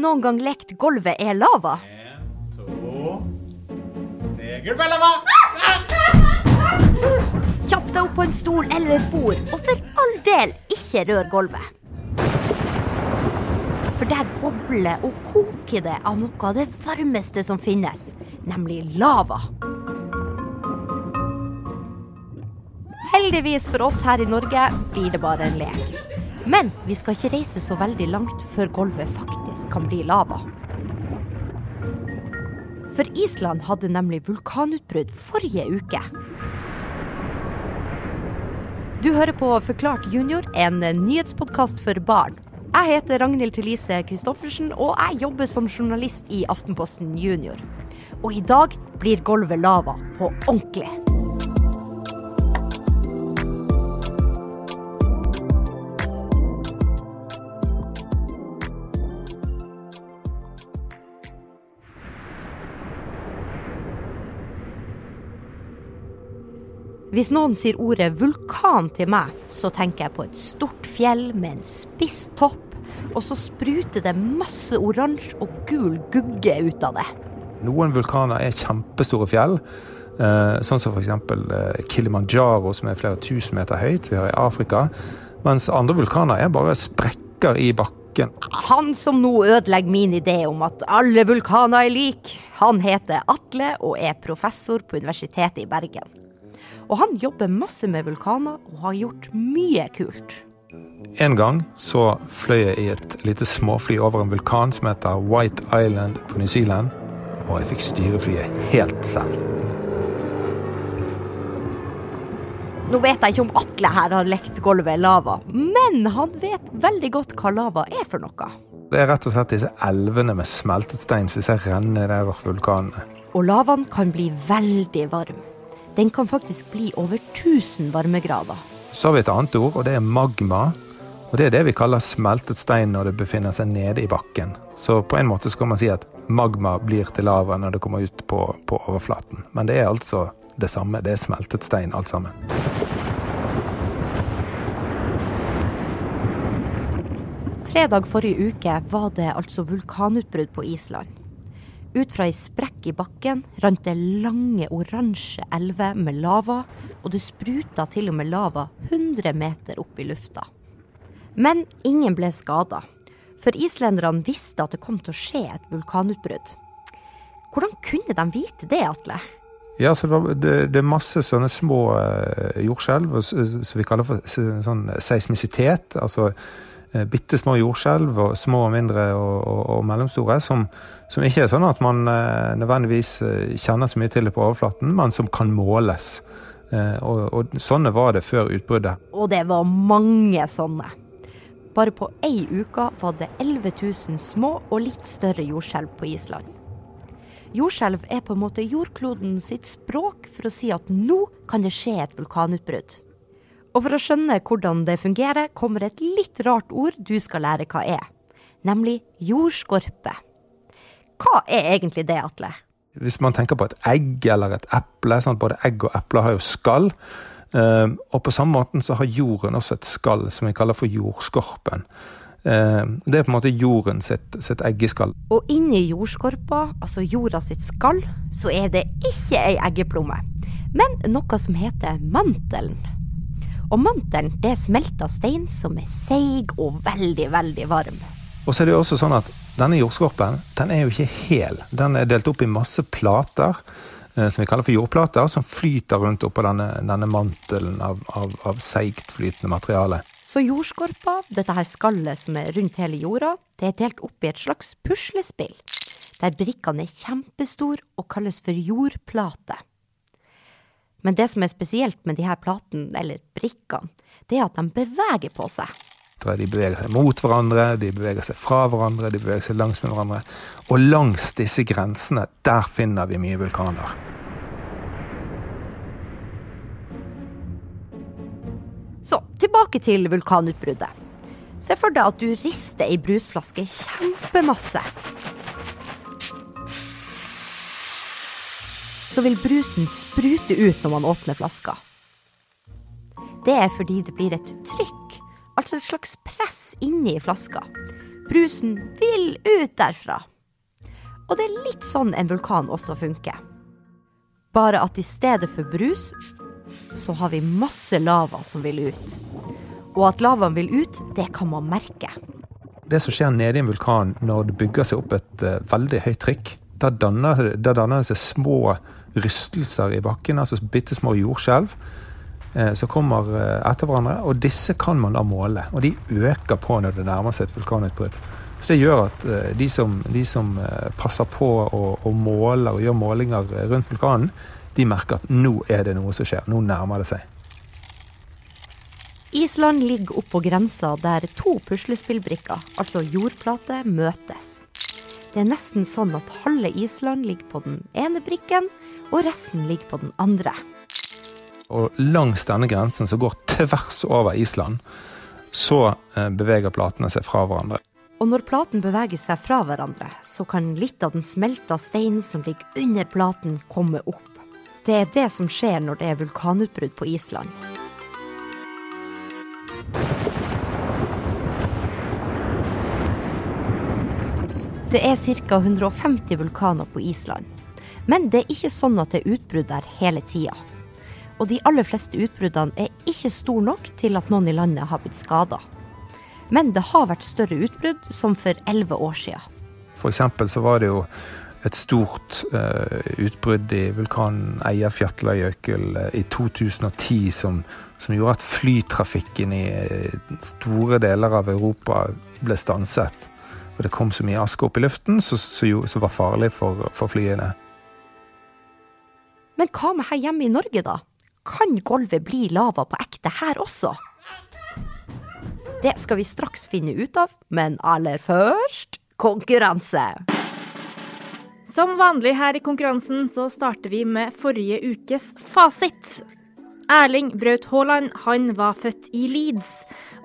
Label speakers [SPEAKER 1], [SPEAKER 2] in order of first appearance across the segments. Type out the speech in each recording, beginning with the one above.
[SPEAKER 1] noen gang lekt gulvet er lava?
[SPEAKER 2] En, to, tre Gulvet er lava!
[SPEAKER 1] Kjapp deg opp på en stol eller et bord, og for all del, ikke rør gulvet. For der bobler og koker det av noe av det varmeste som finnes, nemlig lava. Heldigvis for oss her i Norge blir det bare en lek. Men vi skal ikke reise så veldig langt før gulvet faktisk kan bli lava. For Island hadde nemlig vulkanutbrudd forrige uke. Du hører på Forklart junior, en nyhetspodkast for barn. Jeg heter Ragnhild Thelise Christoffersen, og jeg jobber som journalist i Aftenposten Junior. Og i dag blir gulvet lava på ordentlig. Hvis noen sier ordet vulkan til meg, så tenker jeg på et stort fjell med en spiss topp, og så spruter det masse oransje og gul gugge ut av det.
[SPEAKER 3] Noen vulkaner er kjempestore fjell, eh, sånn som f.eks. Eh, Kilimanjaro, som er flere tusen meter høyt, vi har i Afrika. Mens andre vulkaner er bare sprekker i bakken.
[SPEAKER 1] Han som nå ødelegger min idé om at alle vulkaner er like, han heter Atle og er professor på Universitetet i Bergen. Og han jobber masse med vulkaner og har gjort mye kult.
[SPEAKER 3] En gang så fløy jeg i et lite småfly over en vulkan som heter White Island på New Zealand. Og jeg fikk styre flyet helt selv.
[SPEAKER 1] Nå vet jeg ikke om Atle her har lekt gulvet lava, men han vet veldig godt hva lava er for noe.
[SPEAKER 3] Det er rett og slett disse elvene med smeltet stein som vi ser renne nedover vulkanene.
[SPEAKER 1] Og lavaen kan bli veldig varm. Den kan faktisk bli over 1000 varmegrader.
[SPEAKER 3] Så har vi et annet ord, og det er magma. Og Det er det vi kaller smeltet stein når det befinner seg nede i bakken. Så på en måte så kan man si at magma blir til lava når det kommer ut på, på overflaten. Men det er altså det samme. Det er smeltet stein alt sammen.
[SPEAKER 1] Fredag forrige uke var det altså vulkanutbrudd på Island. Ut fra ei sprekk i bakken rant det lange, oransje elver med lava, og det spruta til og med lava 100 meter opp i lufta. Men ingen ble skada, for islenderne visste at det kom til å skje et vulkanutbrudd. Hvordan kunne de vite det, Atle?
[SPEAKER 3] Ja, så det, er masse sånne små uh, jordskjelv som vi kaller for sånn seismisitet. Altså bitte små jordskjelv, og små og mindre og, og, og mellomstore, som, som, ikke er sånn at man uh, nødvendigvis kjenner så mye til det på overflaten, men som kan måles. Og, og sånne var det før utbruddet.
[SPEAKER 1] Og det var mange sånne. Bare på ei uke var det 11 000 små og litt større jordskjelv på Island. Jordskjelv er på en måte jordkloden sitt språk for å si at nå kan det skje et vulkanutbrudd. Og for å skjønne hvordan det fungerer, kommer et litt rart ord du skal lære hva er. Nemlig jordskorpe. Hva er egentlig det, Atle?
[SPEAKER 3] Hvis man tenker på et egg eller et eple, sant? både egg og epler har jo skall. Uh, og på samme måte så har jorden også et skall som vi kaller for jordskorpen. Uh, det er på en måte jorden sitt, sitt eggeskall.
[SPEAKER 1] Og inni jordskorpa, altså jorda sitt skall, så er det ikke ei eggeplomme, men noe som heter mantelen. Og mantelen det er smelta stein som er seig og veldig, veldig varm.
[SPEAKER 3] Og så er det jo også sånn at denne jordskorpen den er jo ikke hel. Den er delt opp i masse plater som vi kaller for jordplater, som flyter rundt oppå denne, denne mantelen av, av, av seigt flytende materiale.
[SPEAKER 1] Så jordskorpa, dette her skallet som er rundt hele jorda, det er delt opp i et slags puslespill, der brikkene er kjempestore og kalles for jordplate. Men det som er spesielt med de her platene, eller brikkene, det er at de beveger på seg.
[SPEAKER 3] De beveger seg mot hverandre, de beveger seg fra hverandre, de beveger seg langs med hverandre. Og langs disse grensene, der finner vi mye vulkaner.
[SPEAKER 1] Så tilbake til vulkanutbruddet. Se for deg at du rister ei brusflaske kjempemasse. Så vil brusen sprute ut når man åpner flaska. Det er fordi det blir et trykk, altså et slags press inni flaska. Brusen vil ut derfra. Og det er litt sånn en vulkan også funker. Bare at i stedet for brus, så har vi masse lava som vil ut. Og at lavaen vil ut, det kan man merke.
[SPEAKER 3] Det som skjer nede i en vulkan når det bygger seg opp et uh, veldig høyt trykk, da danner, da danner det seg små rystelser i bakken, altså bitte små jordskjelv uh, som kommer uh, etter hverandre. Og disse kan man da måle, og de øker på når det nærmer seg et vulkanutbrudd. Så Det gjør at de som, de som passer på og, og måler og gjør målinger rundt vulkanen, de merker at nå er det noe som skjer. Nå nærmer det seg.
[SPEAKER 1] Island ligger oppå grensa der to puslespillbrikker, altså jordplate, møtes. Det er nesten sånn at halve Island ligger på den ene brikken, og resten ligger på den andre.
[SPEAKER 3] Og langs denne grensen som går tvers over Island, så eh, beveger platene seg fra hverandre.
[SPEAKER 1] Og når platen beveger seg fra hverandre, så kan litt av den smelta steinen som ligger under platen, komme opp. Det er det som skjer når det er vulkanutbrudd på Island. Det er ca. 150 vulkaner på Island. Men det er ikke sånn at det er utbrudd der hele tida. Og de aller fleste utbruddene er ikke store nok til at noen i landet har blitt skada. Men det har vært større utbrudd, som for elleve år sia.
[SPEAKER 3] For så var det jo et stort uh, utbrudd i vulkanen Eyjafjallajökull uh, i 2010 som, som, gjorde at flytrafikken i uh, store deler av Europa ble stanset. Og det kom så mye aske opp i luften som var farlig for, for, flyene.
[SPEAKER 1] Men hva med her hjemme i Norge, da? Kan gulvet bli lava på ekte her også? Det skal vi straks finne ut av, men aller først konkurranse.
[SPEAKER 4] Som vanlig her i konkurransen så starter vi med forrige ukes fasit. Erling Braut Haaland han var født i Leeds.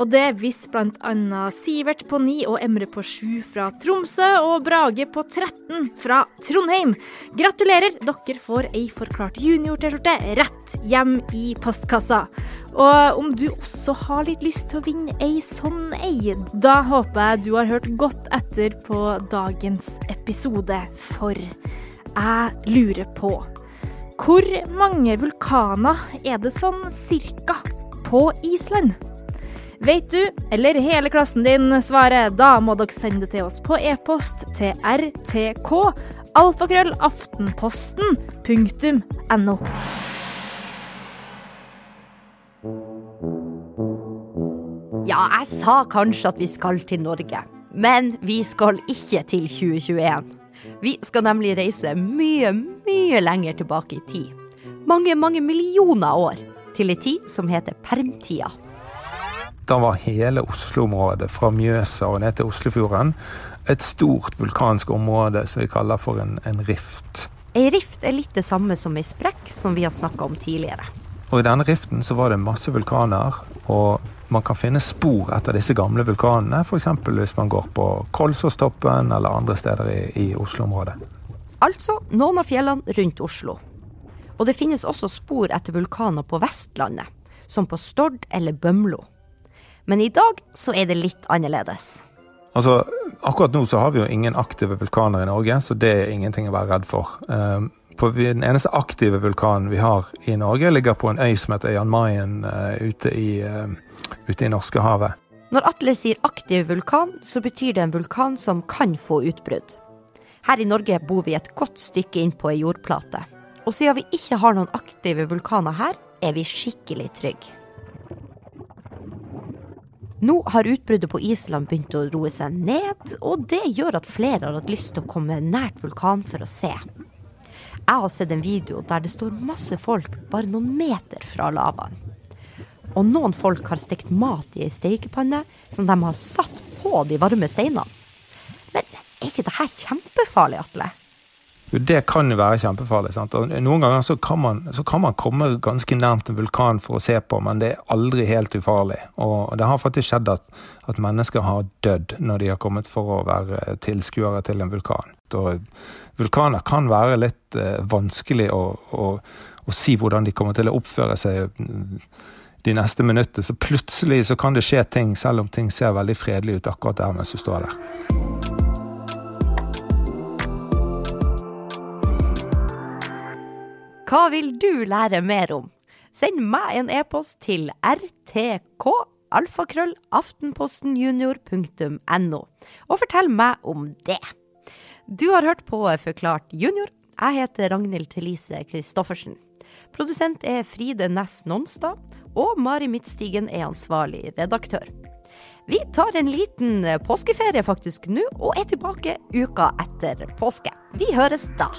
[SPEAKER 4] Og det visste bl.a. Sivert på 9 og Emre på 7 fra Tromsø og Brage på 13 fra Trondheim. Gratulerer, dere får ei forklart junior-T-skjorte rett hjem i postkassa. Og om du også har litt lyst til å vinne ei sånn ei, da håper jeg du har hørt godt etter på dagens episode, for jeg lurer på hvor mange vulkaner er det sånn cirka på Island? Vet du, eller hele klassen din, svaret, da må dere sende det til oss på e-post til rtk alfakrøllaftenposten.no.
[SPEAKER 1] Ja, jeg sa kanskje at vi skal til Norge, men vi skal ikke til 2021. Vi skal nemlig reise mye, mye lenger tilbake i tid. Mange, mange millioner år. Til ei tid som heter permtida.
[SPEAKER 3] Da var hele Oslo-området, fra Mjøsa og ned til Oslofjorden, et stort vulkansk område som vi kaller for en, en rift.
[SPEAKER 1] Ei rift er litt det samme som ei sprekk, som vi har snakka om tidligere.
[SPEAKER 3] Og I denne riften så var det masse vulkaner, og man kan finne spor etter disse gamle vulkanene. F.eks. hvis man går på Kolsåstoppen eller andre steder i, i Oslo-området.
[SPEAKER 1] Altså noen av fjellene rundt Oslo. Og det finnes også spor etter vulkaner på Vestlandet, som på Stord eller Bømlo. Men i dag så er det litt annerledes.
[SPEAKER 3] Altså, Akkurat nå så har vi jo ingen aktive vulkaner i Norge, så det er ingenting å være redd for. Um, den eneste aktive vulkanen vi har i Norge, ligger på en øy som heter Jan Mayen uh, ute, i, uh, ute i Norskehavet.
[SPEAKER 1] Når Atle sier aktiv vulkan, så betyr det en vulkan som kan få utbrudd. Her i Norge bor vi et godt stykke inn på ei jordplate. Og siden vi ikke har noen aktive vulkaner her, er vi skikkelig trygge. Nå har utbruddet på Island begynt å roe seg ned, og det gjør at flere har hatt lyst til å komme nært vulkanen for å se. Jeg har sett en video der det står masse folk bare noen meter fra lavaen. Og noen folk har stekt mat i ei stekepanne som de har satt på de varme steinene. Men er ikke det her kjempefarlig, Atle?
[SPEAKER 3] Jo, det kan jo være kjempefarlig. Sant? Og noen ganger så kan, man, så kan, man, komme ganske nærmt en vulkan for å se på, men det er aldri helt ufarlig. Og det har faktisk skjedd at, at mennesker har dødd når de har kommet for å være tilskuere til en vulkan. Og vulkaner kan være litt eh, vanskelig å, å, å si hvordan de kommer til å oppføre seg de neste minuttene. Så plutselig så kan det skje ting, selv om ting ser veldig fredelig ut akkurat der mens du står der.
[SPEAKER 1] Hva vil du lære mer om? Send meg en e-post til rtk.alfakrøllaftenpostenjunior.no, og fortell meg om det. Du har hørt på Forklart junior. Jeg heter Ragnhild Thelise Christoffersen. Produsent er Fride Næss Nonstad, og Mari Midtstigen er ansvarlig redaktør. Vi tar en liten påskeferie faktisk nå, og er tilbake uka etter påske. Vi høres da.